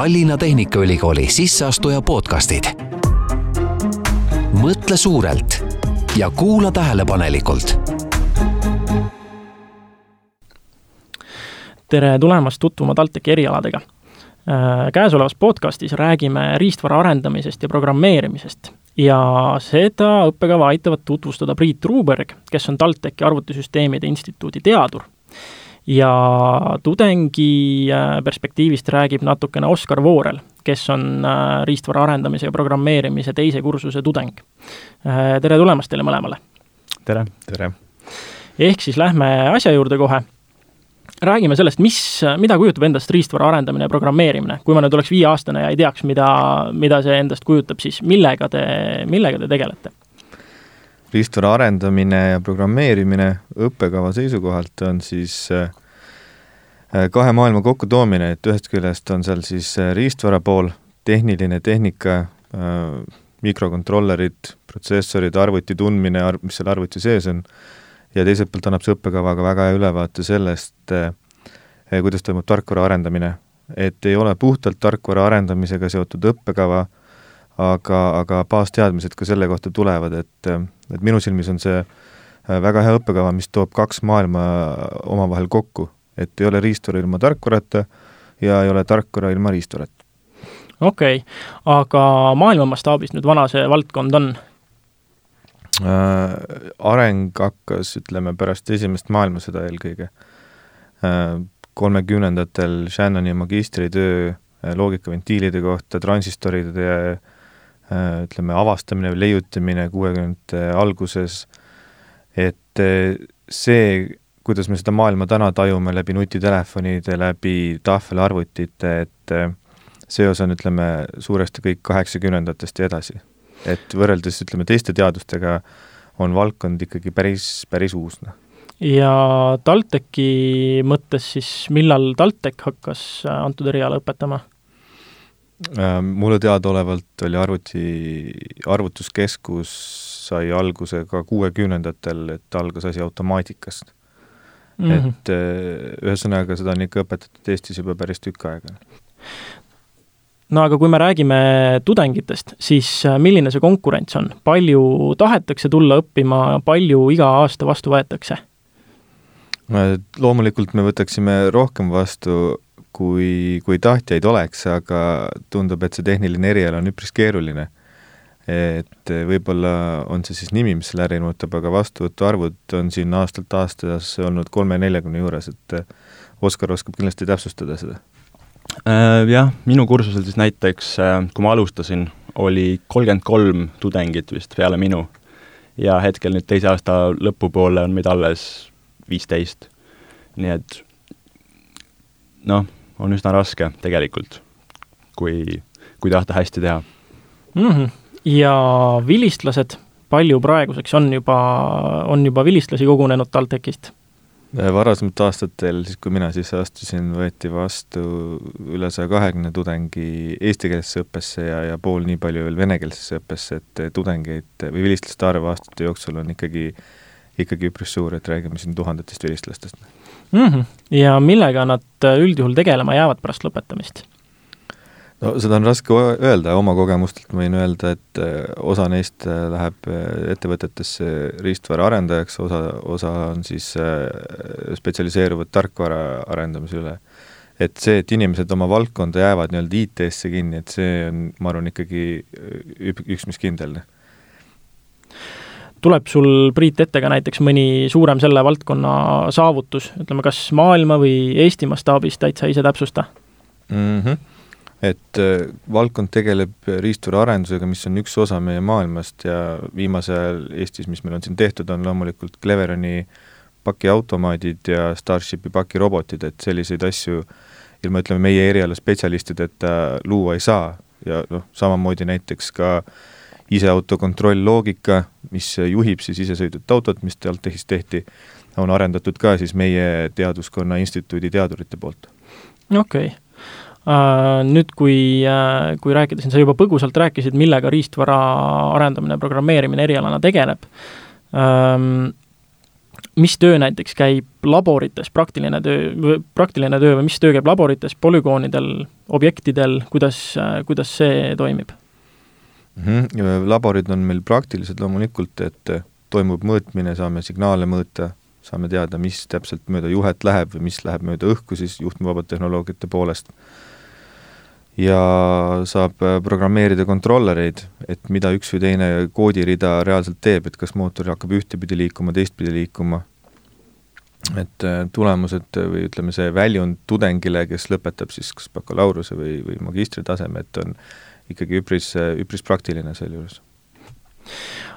Tallinna Tehnikaülikooli sisseastuja podcastid. mõtle suurelt ja kuula tähelepanelikult. tere tulemast tutvuma TalTechi erialadega. käesolevas podcastis räägime riistvara arendamisest ja programmeerimisest ja seda õppekava aitavad tutvustada Priit Truuberg, kes on TalTechi arvutisüsteemide instituudi teadur ja tudengi äh, perspektiivist räägib natukene Oskar Voorel, kes on äh, riistvara arendamise ja programmeerimise teise kursuse tudeng. Äh, tere tulemast teile mõlemale! tere! tere! ehk siis lähme asja juurde kohe. räägime sellest, mis, mida kujutab endast riistvara arendamine ja programmeerimine. kui ma nüüd oleks viieaastane ja ei teaks, mida, mida see endast kujutab, siis millega te, millega te tegelete? Riistvara arendamine ja programmeerimine õppekava seisukohalt on siis äh, kahe maailma kokkutoomine, et ühest küljest on seal siis äh, riistvara pool, tehniline tehnika, äh, mikrokontrollerid, protsessorid, arvuti tundmine, mis seal arvuti sees on, ja teiselt poolt annab see õppekava ka väga hea ülevaate sellest, kuidas toimub tarkvara arendamine. et ei ole puhtalt tarkvara arendamisega seotud õppekava, aga, aga baasteadmised ka selle kohta tulevad, et, et minu silmis on see äh, väga hea õppekava, mis toob kaks maailma omavahel kokku, et ei ole riistvara ilma tarkvarata ja ei ole tarkvara ilma riistvarata. okei okay., aga maailma mastaabis nüüd vana see valdkond on? Äh, areng hakkas, ütleme, pärast esimest maailmasõda eelkõige. Äh, kolmekümnendatel Shannoni magistritöö loogikaventiilide kohta, transistoride Äh, ütleme, avastamine või leiutamine kuuekümnendate alguses, et äh, see, kuidas me seda maailma täna tajume läbi nutitelefonide, läbi tahvelarvutite, et äh, see osa on, ütleme, suuresti kõik kaheksakümnendatest ja edasi. et võrreldes, ütleme, teiste teadustega on valdkond ikkagi päris, päris uus, noh ja TalTechi mõttes siis, millal TalTech hakkas antud eriala õpetama? Äh, mulle teadaolevalt oli arvuti, arvutuskeskus sai alguse ka kuuekümnendatel, et algas asi automaatikast mm. -hmm. et äh, ühesõnaga, seda on ikka õpetatud Eestis juba päris tükk aega. no aga kui me räägime tudengitest, siis äh, milline see konkurents on, palju tahetakse tulla õppima, palju iga aasta vastu võetakse? loomulikult me võtaksime rohkem vastu kui, kui tahtjaid oleks, aga tundub, et see tehniline eriala on üpris keeruline. et võib-olla on see siis nimi, mis selle äri muutab, aga vastuvõtuarvud on siin aastalt aastasse olnud kolme-neljakümne juures, et Oskar oskab kindlasti täpsustada seda äh,. Jah, minu kursusel siis näiteks, äh, kui ma alustasin, oli kolmkümmend kolm tudengit vist peale minu ja hetkel nüüd teise aasta lõpupoole on meid alles viisteist. nii et noh on üsna raske tegelikult, kui, kui tahta hästi teha mm. -hmm. ja vilistlased, palju praeguseks on juba, on juba vilistlasi kogunenud TalTechist? varasematel aastatel, siis kui mina sisse astusin, võeti vastu üle saja kahekümne tudengi eestikeelsesse õppesse ja, ja pool nii palju veel venekeelsesse õppesse, et tudengeid või vilistlaste arv aastate jooksul on ikkagi, ikkagi üpris suur, et räägime siin tuhandetest vilistlastest mm. -hmm. ja millega nad äh, üldjuhul tegelema jäävad pärast lõpetamist? no seda on raske öelda, oma kogemustelt võin öelda, et äh, osa neist äh, läheb ettevõtetesse riistvara arendajaks, osa, osa on siis spetsialiseeruvad tarkvara arendamise üle. et see, et inimesed oma valdkonda jäävad nii-öelda IT-sse kinni, et see on, ma arvan, ikkagi üks, mis kindel tuleb sul, Priit, ette ka näiteks mõni suurem selle valdkonna saavutus, ütleme kas maailma või Eesti mastaabis, täitsa ise täpsusta mm? -hmm. et äh, valdkond tegeleb riistvara arendusega, mis on üks osa meie maailmast ja viimasel ajal Eestis, mis meil on siin tehtud, on loomulikult Cleveroni pakiautomaadid ja Starshipi pakirobotid, et selliseid asju ilma, ütleme, meie eriala spetsialistideta luua ei saa ja noh, samamoodi näiteks ka äh, iseautokontroll loogika, mis juhib siis isesõitvat autot, mis TalTechis tehti, on arendatud ka siis meie teaduskonna instituudi teadurite poolt. okei okay. Uh, nüüd, kui uh,, kui rääkida siin, sa juba põgusalt rääkisid, millega riistvara arendamine, programmeerimine erialana tegeleb um,, mis töö näiteks käib laborites, praktiline töö, praktiline töö või mis töö käib laborites, polügoonidel, objektidel, kuidas, kuidas see toimib mm? -hmm. laborid on meil praktilised loomulikult, et toimub mõõtmine, saame signaale mõõta, saame teada, mis täpselt mööda juhet läheb või mis läheb mööda õhku siis juhtmevabade tehnoloogiate poolest. ja saab programmeerida kontrollereid, et mida üks või teine koodirida reaalselt teeb, et kas mootor hakkab ühtepidi liikuma, teistpidi liikuma et äh, tulemused või ütleme, see väljund tudengile, kes lõpetab siis kas bakalaureuse või, või magistritaseme, et on ikkagi üpris, üpris praktiline sealjuures.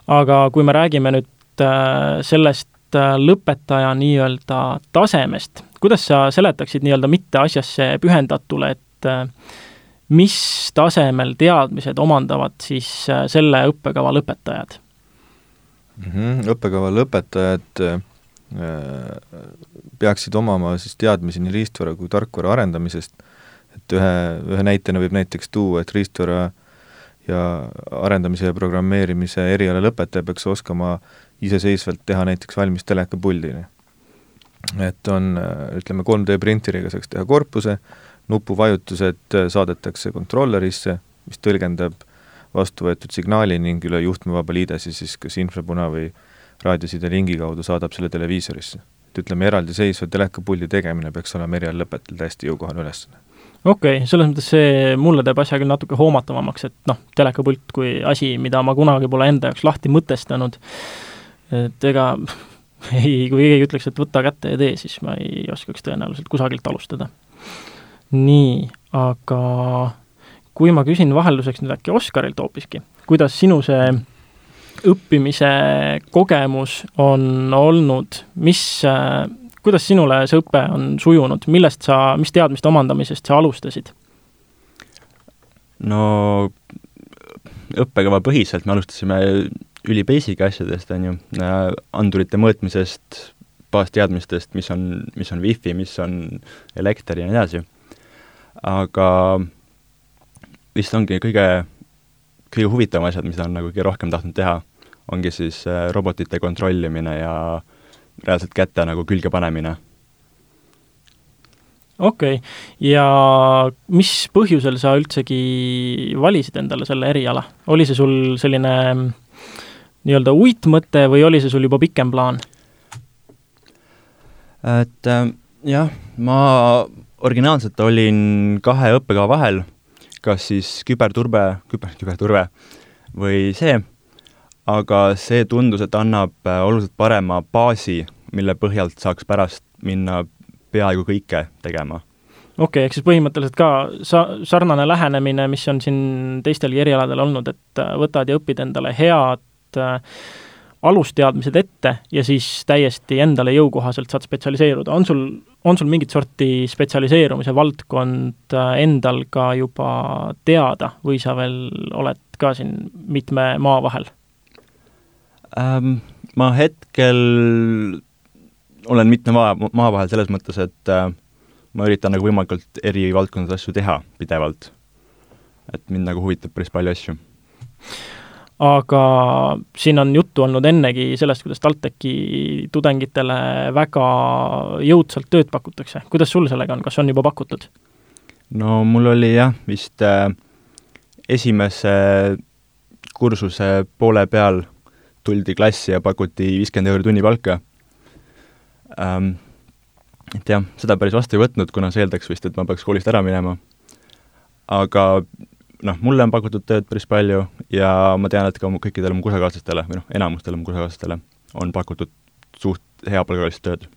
aga kui me räägime nüüd äh, sellest äh, lõpetaja nii-öelda tasemest, kuidas sa seletaksid nii-öelda mitte asjasse pühendatule, et mis tasemel teadmised omandavad siis selle õppekava lõpetajad mm? -hmm, õppekava lõpetajad Äh, peaksid omama siis teadmisi nii riistvara kui tarkvara arendamisest, et ühe, ühe näitena võib näiteks tuua, et riistvara ja arendamise ja programmeerimise eriala lõpetaja peaks oskama iseseisvalt teha näiteks valmis telekapuldi. et on, ütleme, 3D printeriga saaks teha korpuse, nupuvajutused saadetakse kontrollerisse, mis tõlgendab vastu võetud signaali ning üle juhtmevaba liidesi siis kas infrapuna või raadioside lingi kaudu saadab selle televiisorisse. et ütleme, eraldiseisva telekapuldi tegemine peaks olema erialõpetajal täiesti jõukohane ülesanne. Okei okay,, selles mõttes see mulle teeb asja küll natuke hoomatavamaks, et noh, telekapult kui asi, mida ma kunagi pole enda jaoks lahti mõtestanud, et ega ei, kui keegi ütleks, et võta kätte ja tee, siis ma ei oskaks tõenäoliselt kusagilt alustada. nii, aga kui ma küsin vahelduseks nüüd äkki Oskarilt hoopiski, kuidas sinu see õppimise kogemus on olnud, mis, kuidas sinule see õpe on sujunud, millest sa, mis teadmiste omandamisest sa alustasid? no õppekava põhiselt me alustasime üli basic asjadest, on ju, andurite mõõtmisest, baasteadmistest, mis on, mis on wifi, mis on elekter ja nii edasi. aga vist ongi kõige, kõige huvitavam asjad, mida on nagu kõige rohkem tahtnud teha ongi siis äh, robotite kontrollimine ja reaalselt käte nagu külge panemine. okei okay., ja mis põhjusel sa üldsegi valisid endale selle eriala, oli see sul selline mm, nii-öelda uitmõte või oli see sul juba pikem plaan? et äh, jah, ma originaalselt olin kahe õppekava vahel, kas siis küberturbe, küber, küberturve või see aga see tundus, et annab äh, oluliselt parema baasi, mille põhjalt saaks pärast minna peaaegu kõike tegema. okei okay,, ehk siis põhimõtteliselt ka sa-, sarnane lähenemine, mis on siin teistelgi erialadel olnud, et äh, võtad ja õpid endale head äh, alusteadmised ette ja siis täiesti endale jõukohaselt saad spetsialiseeruda, on sul, on sul mingit sorti spetsialiseerumise valdkond äh, endal ka juba teada või sa veel oled ka siin mitme maa vahel? Ähm,? Ma hetkel olen mitme maa, maa vahel selles mõttes, et äh, ma üritan nagu võimalikult eri valdkondades asju teha pidevalt. et mind nagu huvitab päris palju asju. aga siin on juttu olnud ennegi sellest, kuidas TalTechi tudengitele väga jõudsalt tööd pakutakse. kuidas sul sellega on, kas on juba pakutud? no mul oli jah, vist äh, esimese kursuse poole peal tuldi klassi ja pakuti viiskümmend euri tunnipalka ähm,. et jah, seda päris vastu ei võtnud, kuna see eeldaks vist, et ma peaks koolist ära minema. aga noh, mulle on pakutud tööd päris palju ja ma tean, et ka kõikidele mu kursakaaslastele või noh, enamustele mu kursakaaslastele on pakutud suht heapalgalist tööd.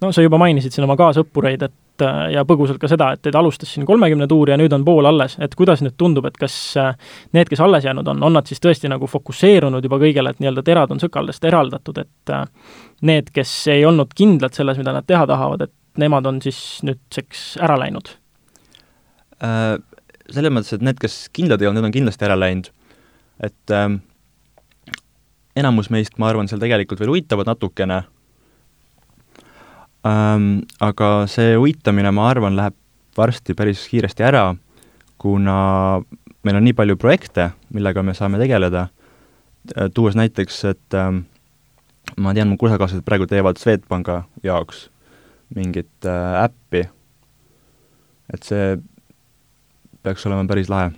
no sa juba mainisid siin oma kaasõppureid, et Äh, ja põgusalt ka seda, et teid alustas siin kolmekümne tuuri ja nüüd on pool alles, et kuidas nüüd tundub, et kas äh, need, kes alles jäänud on, on nad siis tõesti nagu fokusseerunud juba kõigele, et nii-öelda terad on sõkaldest eraldatud, et äh, need, kes ei olnud kindlad selles, mida nad teha tahavad, et nemad on siis nüüdseks ära läinud? Selles mõttes, et need, kes kindlad ei olnud, need on kindlasti ära läinud. et äh, enamus meist, ma arvan, seal tegelikult veel uitavad natukene ähm,. Aga see uitamine, ma arvan, läheb varsti päris kiiresti ära, kuna meil on nii palju projekte, millega me saame tegeleda, äh, tuues näiteks, et ähm, ma tean, mu kursakaaslased praegu teevad Swedbanka jaoks mingit äh, äppi, et see peaks olema päris lahe,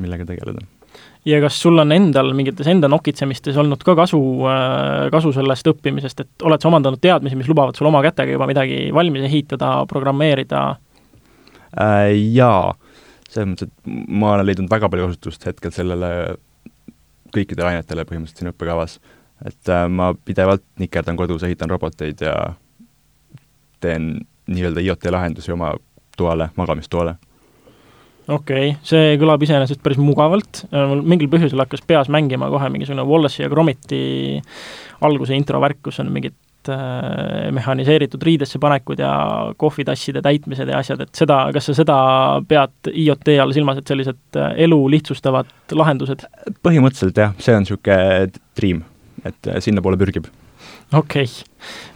millega tegeleda ja kas sul on endal mingites enda nokitsemistes olnud ka kasu, äh, kasu sellest õppimisest, et oled sa omandanud teadmisi, mis lubavad sul oma kätega juba midagi valmis ehitada, programmeerida äh,? Jaa, selles mõttes, et ma olen leidnud väga palju kasutust hetkel sellele kõikidele ainetele põhimõtteliselt siin õppekavas. et äh, ma pidevalt nikerdan kodus, ehitan roboteid ja teen nii-öelda IoT lahendusi oma toale, magamistoale okei okay., see kõlab iseenesest päris mugavalt, mul mingil põhjusel hakkas peas mängima kohe mingisugune Wallace'i ja Gromiti alguse intro värk, kus on mingid äh, mehhaniseeritud riidesse panekud ja kohvitasside täitmised ja asjad, et seda, kas sa seda pead IoT all silmas, et sellised äh, elu lihtsustavad lahendused? põhimõtteliselt jah, see on niisugune dream, et äh, sinnapoole pürgib okei okay.,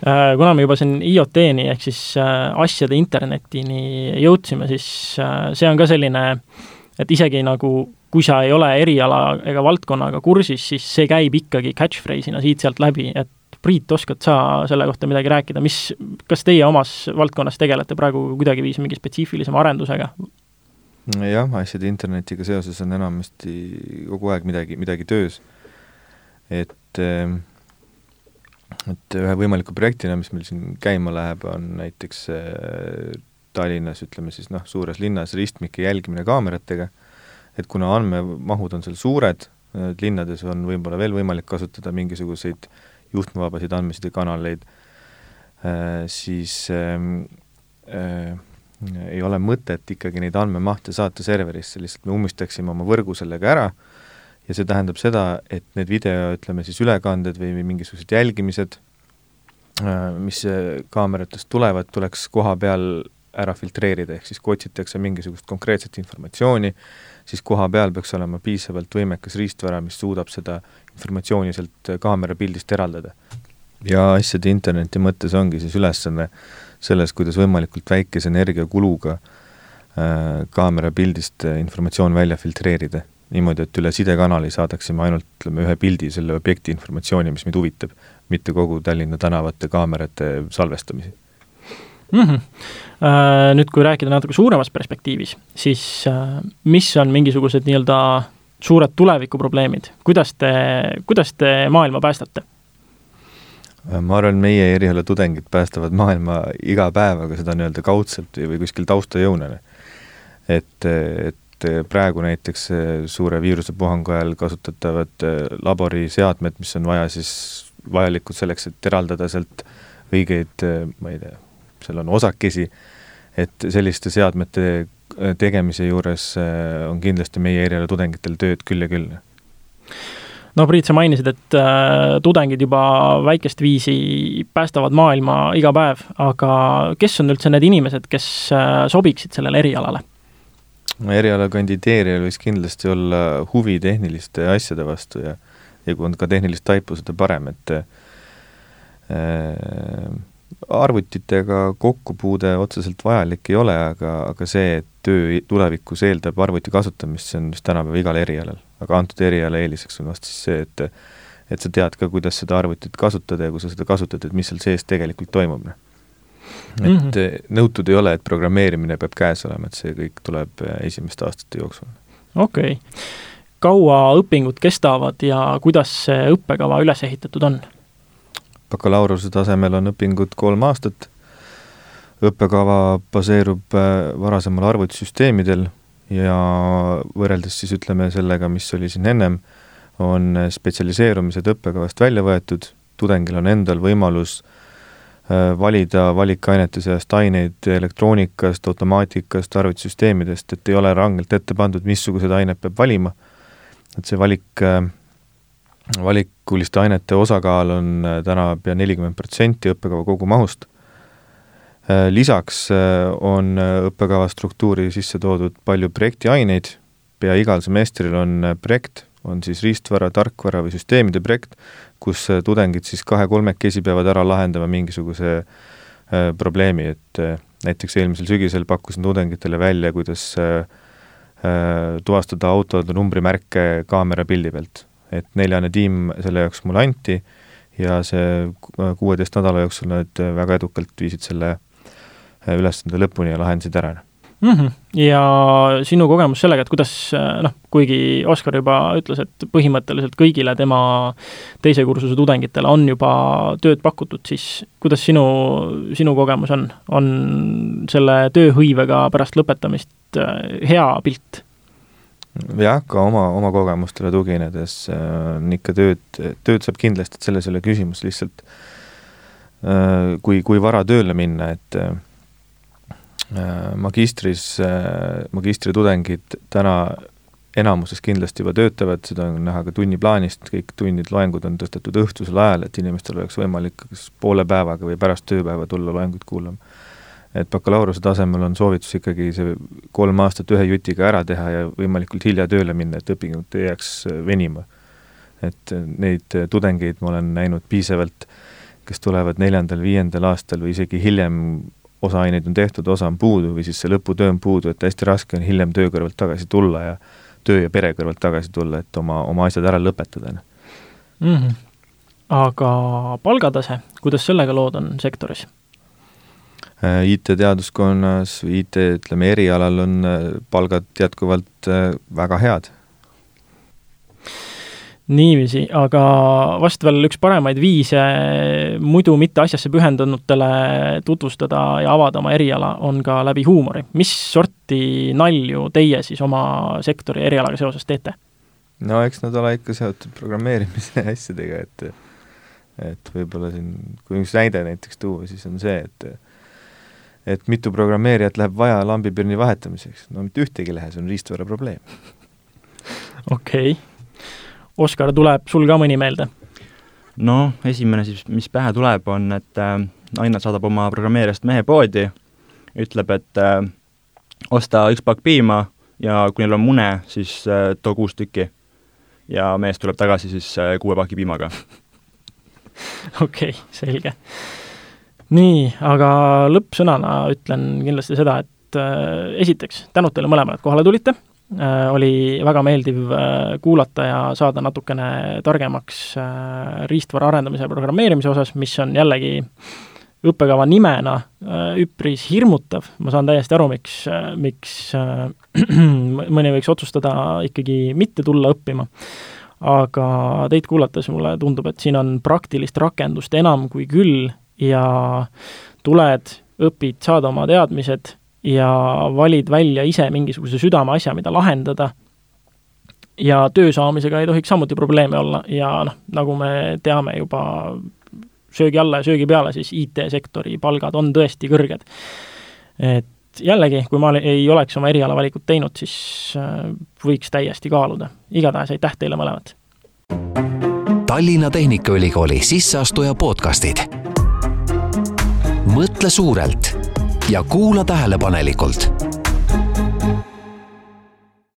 äh, kuna me juba siin IoT-ni ehk siis äh, asjade internetini jõudsime, siis äh, see on ka selline, et isegi nagu kui sa ei ole eriala ega valdkonnaga kursis, siis see käib ikkagi catchphrase'ina siit-sealt läbi, et Priit, oskad sa selle kohta midagi rääkida, mis, kas teie omas valdkonnas tegelete praegu kuidagiviisi mingi spetsiifilisema arendusega? jah, asjade internetiga seoses on enamasti kogu aeg midagi, midagi töös. et äh, et ühe võimaliku projektina, mis meil siin käima läheb, on näiteks äh, Tallinnas, ütleme siis noh, suures linnas ristmike jälgimine kaameratega, et kuna andmemahud on seal suured, linnades on võib-olla veel võimalik kasutada mingisuguseid juhtmevabasid andmesidekanaleid äh,, siis ähm, äh, ei ole mõtet ikkagi neid andmemahte saata serverisse, lihtsalt me ummistaksime oma võrgu sellega ära ja see tähendab seda, et need video, ütleme siis ülekanded või mingisugused jälgimised, äh, mis äh, kaameratest tulevad, tuleks koha peal ära filtreerida, ehk siis kui otsitakse mingisugust konkreetset informatsiooni, siis koha peal peaks olema piisavalt võimekas riistvara, mis suudab seda informatsiooni sealt äh, kaamera pildist eraldada. ja asjade interneti mõttes ongi siis ülesanne selles, kuidas võimalikult väikese energiakuluga äh, kaamera pildist informatsioon välja filtreerida niimoodi, et üle sidekanali saadaksime ainult ütleme, ühe pildi selle objekti informatsiooni, mis meid huvitab, mitte kogu Tallinna tänavate kaamerate salvestamisi mm. -hmm. Nüüd, kui rääkida natuke suuremas perspektiivis, siis äh, mis on mingisugused nii-öelda suured tulevikuprobleemid, kuidas te, kuidas te maailma päästate? Äh, ma arvan, meie eriala tudengid päästavad maailma iga päev, aga seda nii-öelda kaudselt või kuskil taustajõuna. et, et et eh, praegu näiteks eh, suure viirusepuhangu ajal kasutatavad eh, laboriseadmed, mis on vaja siis, vajalikud selleks, et eraldada sealt õigeid, ma ei tea, seal on osakesi, et selliste seadmete tegemise juures on kindlasti meie eriala tudengitel tööd küll ja küll no Priit, sa mainisid, et äh, tudengid juba väikest viisi päästavad maailma iga päev, aga kes on üldse need inimesed, kes äh, sobiksid sellele erialale? Eriala kandideerijal võiks kindlasti olla huvi tehniliste asjade vastu ja ja kui on ka tehnilist taipu, seda parem, et äh, arvutitega kokkupuude otseselt vajalik ei ole, aga, aga see, et töö tulevikus eeldab arvuti kasutamist, see on vist tänapäeval igal erialal. aga antud eriala eeliseks on vast siis see, et et sa tead ka, kuidas seda arvutit kasutada ja kui sa seda kasutad, et mis seal sees tegelikult toimub, noh et mm -hmm. nõutud ei ole, et programmeerimine peab käes olema, et see kõik tuleb äh, esimeste aastate jooksul. okei okay., kaua õpingud kestavad ja kuidas see õppekava üles ehitatud on? bakalaureuse tasemel on õpingud kolm aastat, õppekava baseerub äh, varasemal arvutisüsteemidel ja võrreldes siis ütleme sellega, mis oli siin ennem, on spetsialiseerumised õppekavast välja võetud, tudengil on endal võimalus Äh, valida valikainete seast aineid elektroonikast, automaatikast, arvutisüsteemidest, et ei ole rangelt ette pandud, missugused ained peab valima. et see valik, äh, valikuliste ainete osakaal on äh, täna pea nelikümmend protsenti õppekava kogumahust. Lisaks on õppekava struktuuri sisse toodud palju projektiaineid, pea igal semestril on projekt, on siis riistvara, tarkvara või süsteemide projekt, kus äh, tudengid siis kahe-kolmekesi peavad ära lahendama mingisuguse äh, probleemi, et äh, näiteks eelmisel sügisel pakkusin tudengitele välja, kuidas tuvastada autode numbrimärke kaamera pildi pealt. et neljane tiim selle jaoks mulle anti ja see kuueteist nädala jooksul nad väga edukalt viisid selle ülesande lõpuni ja lahendasid ära mm. -hmm. ja sinu kogemus sellega, et kuidas noh, kuigi Oskar juba ütles, et põhimõtteliselt kõigile tema teise kursuse tudengitele on juba tööd pakutud, siis kuidas sinu, sinu kogemus on? on selle tööhõivega pärast lõpetamist hea pilt? jah, ka oma, oma kogemustele tuginedes äh, on ikka tööd, tööd saab kindlasti, et selles ei ole küsimus, lihtsalt äh, kui, kui vara tööle minna, et äh, magistris, magistritudengid täna enamuses kindlasti juba töötavad, seda on näha ka tunniplaanist, kõik tunnid, loengud on tõstetud õhtusel ajal, et inimestel oleks võimalik kas poole päevaga või pärast tööpäeva tulla loenguid kuulama et bakalaureuse tasemel on soovitus ikkagi see kolm aastat ühe jutiga ära teha ja võimalikult hilja tööle minna, et õpingud ei jääks äh, venima. et äh, neid äh, tudengeid ma olen näinud piisavalt, kes tulevad neljandal-viiendal aastal või isegi hiljem, osa aineid on tehtud, osa on puudu või siis see lõputöö on puudu, et hästi raske on hiljem töö kõrvalt tagasi tulla ja töö ja pere kõrvalt tagasi tulla, et oma, oma asjad ära lõpetada mm. -hmm. aga palgatase, kuidas sellega lood on sektoris? Äh, IT-teaduskonnas IT, ütleme, erialal on äh, palgad jätkuvalt äh, väga head. Niiviisi, aga vast veel üks paremaid viise muidu mitte asjasse pühendunutele tutvustada ja avada oma eriala on ka läbi huumori. mis sorti nalju teie siis oma sektori erialaga seoses teete? no eks nad ole ikka seotud programmeerimise asjadega, et et võib-olla siin, kui üks näide näiteks tuua, siis on see, et et mitu programmeerijat läheb vaja lambipirni vahetamiseks, no mitte ühtegi lehe, see on riistvara probleem. okei okay.. Oskar, tuleb sul ka mõni meelde? no esimene siis, mis pähe tuleb, on, et äh, naine saadab oma programmeerijast mehe poodi, ütleb, et äh, osta üks pakk piima ja kui neil on mune, siis äh, too kuus tükki. ja mees tuleb tagasi siis äh, kuue paki piimaga okei okay,, selge nii, aga lõppsõnana ütlen kindlasti seda, et äh, esiteks, tänud teile mõlemale, et kohale tulite oli väga meeldiv äh, kuulata ja saada natukene targemaks äh, riistvara arendamise ja programmeerimise osas, mis on jällegi õppekava nimena äh, üpris hirmutav, ma saan täiesti aru, miks äh,, miks äh, mõni võiks otsustada ikkagi mitte tulla õppima. Aga teid kuulates mulle tundub, et siin on praktilist rakendust enam kui küll ja tuled, õpid, saad oma teadmised ja valid välja ise mingisuguse südameasja, mida lahendada, ja töö saamisega ei tohiks samuti probleeme olla ja noh, nagu me teame juba söögi alla ja söögi peale, siis IT-sektori palgad on tõesti kõrged. et jällegi, kui ma ei oleks oma erialavalikut teinud, siis äh, võiks täiesti kaaluda. igatahes aitäh teile mõlemad! Tallinna Tehnikaülikooli sisseastuja podcastid mõtle suurelt ja kuula tähelepanelikult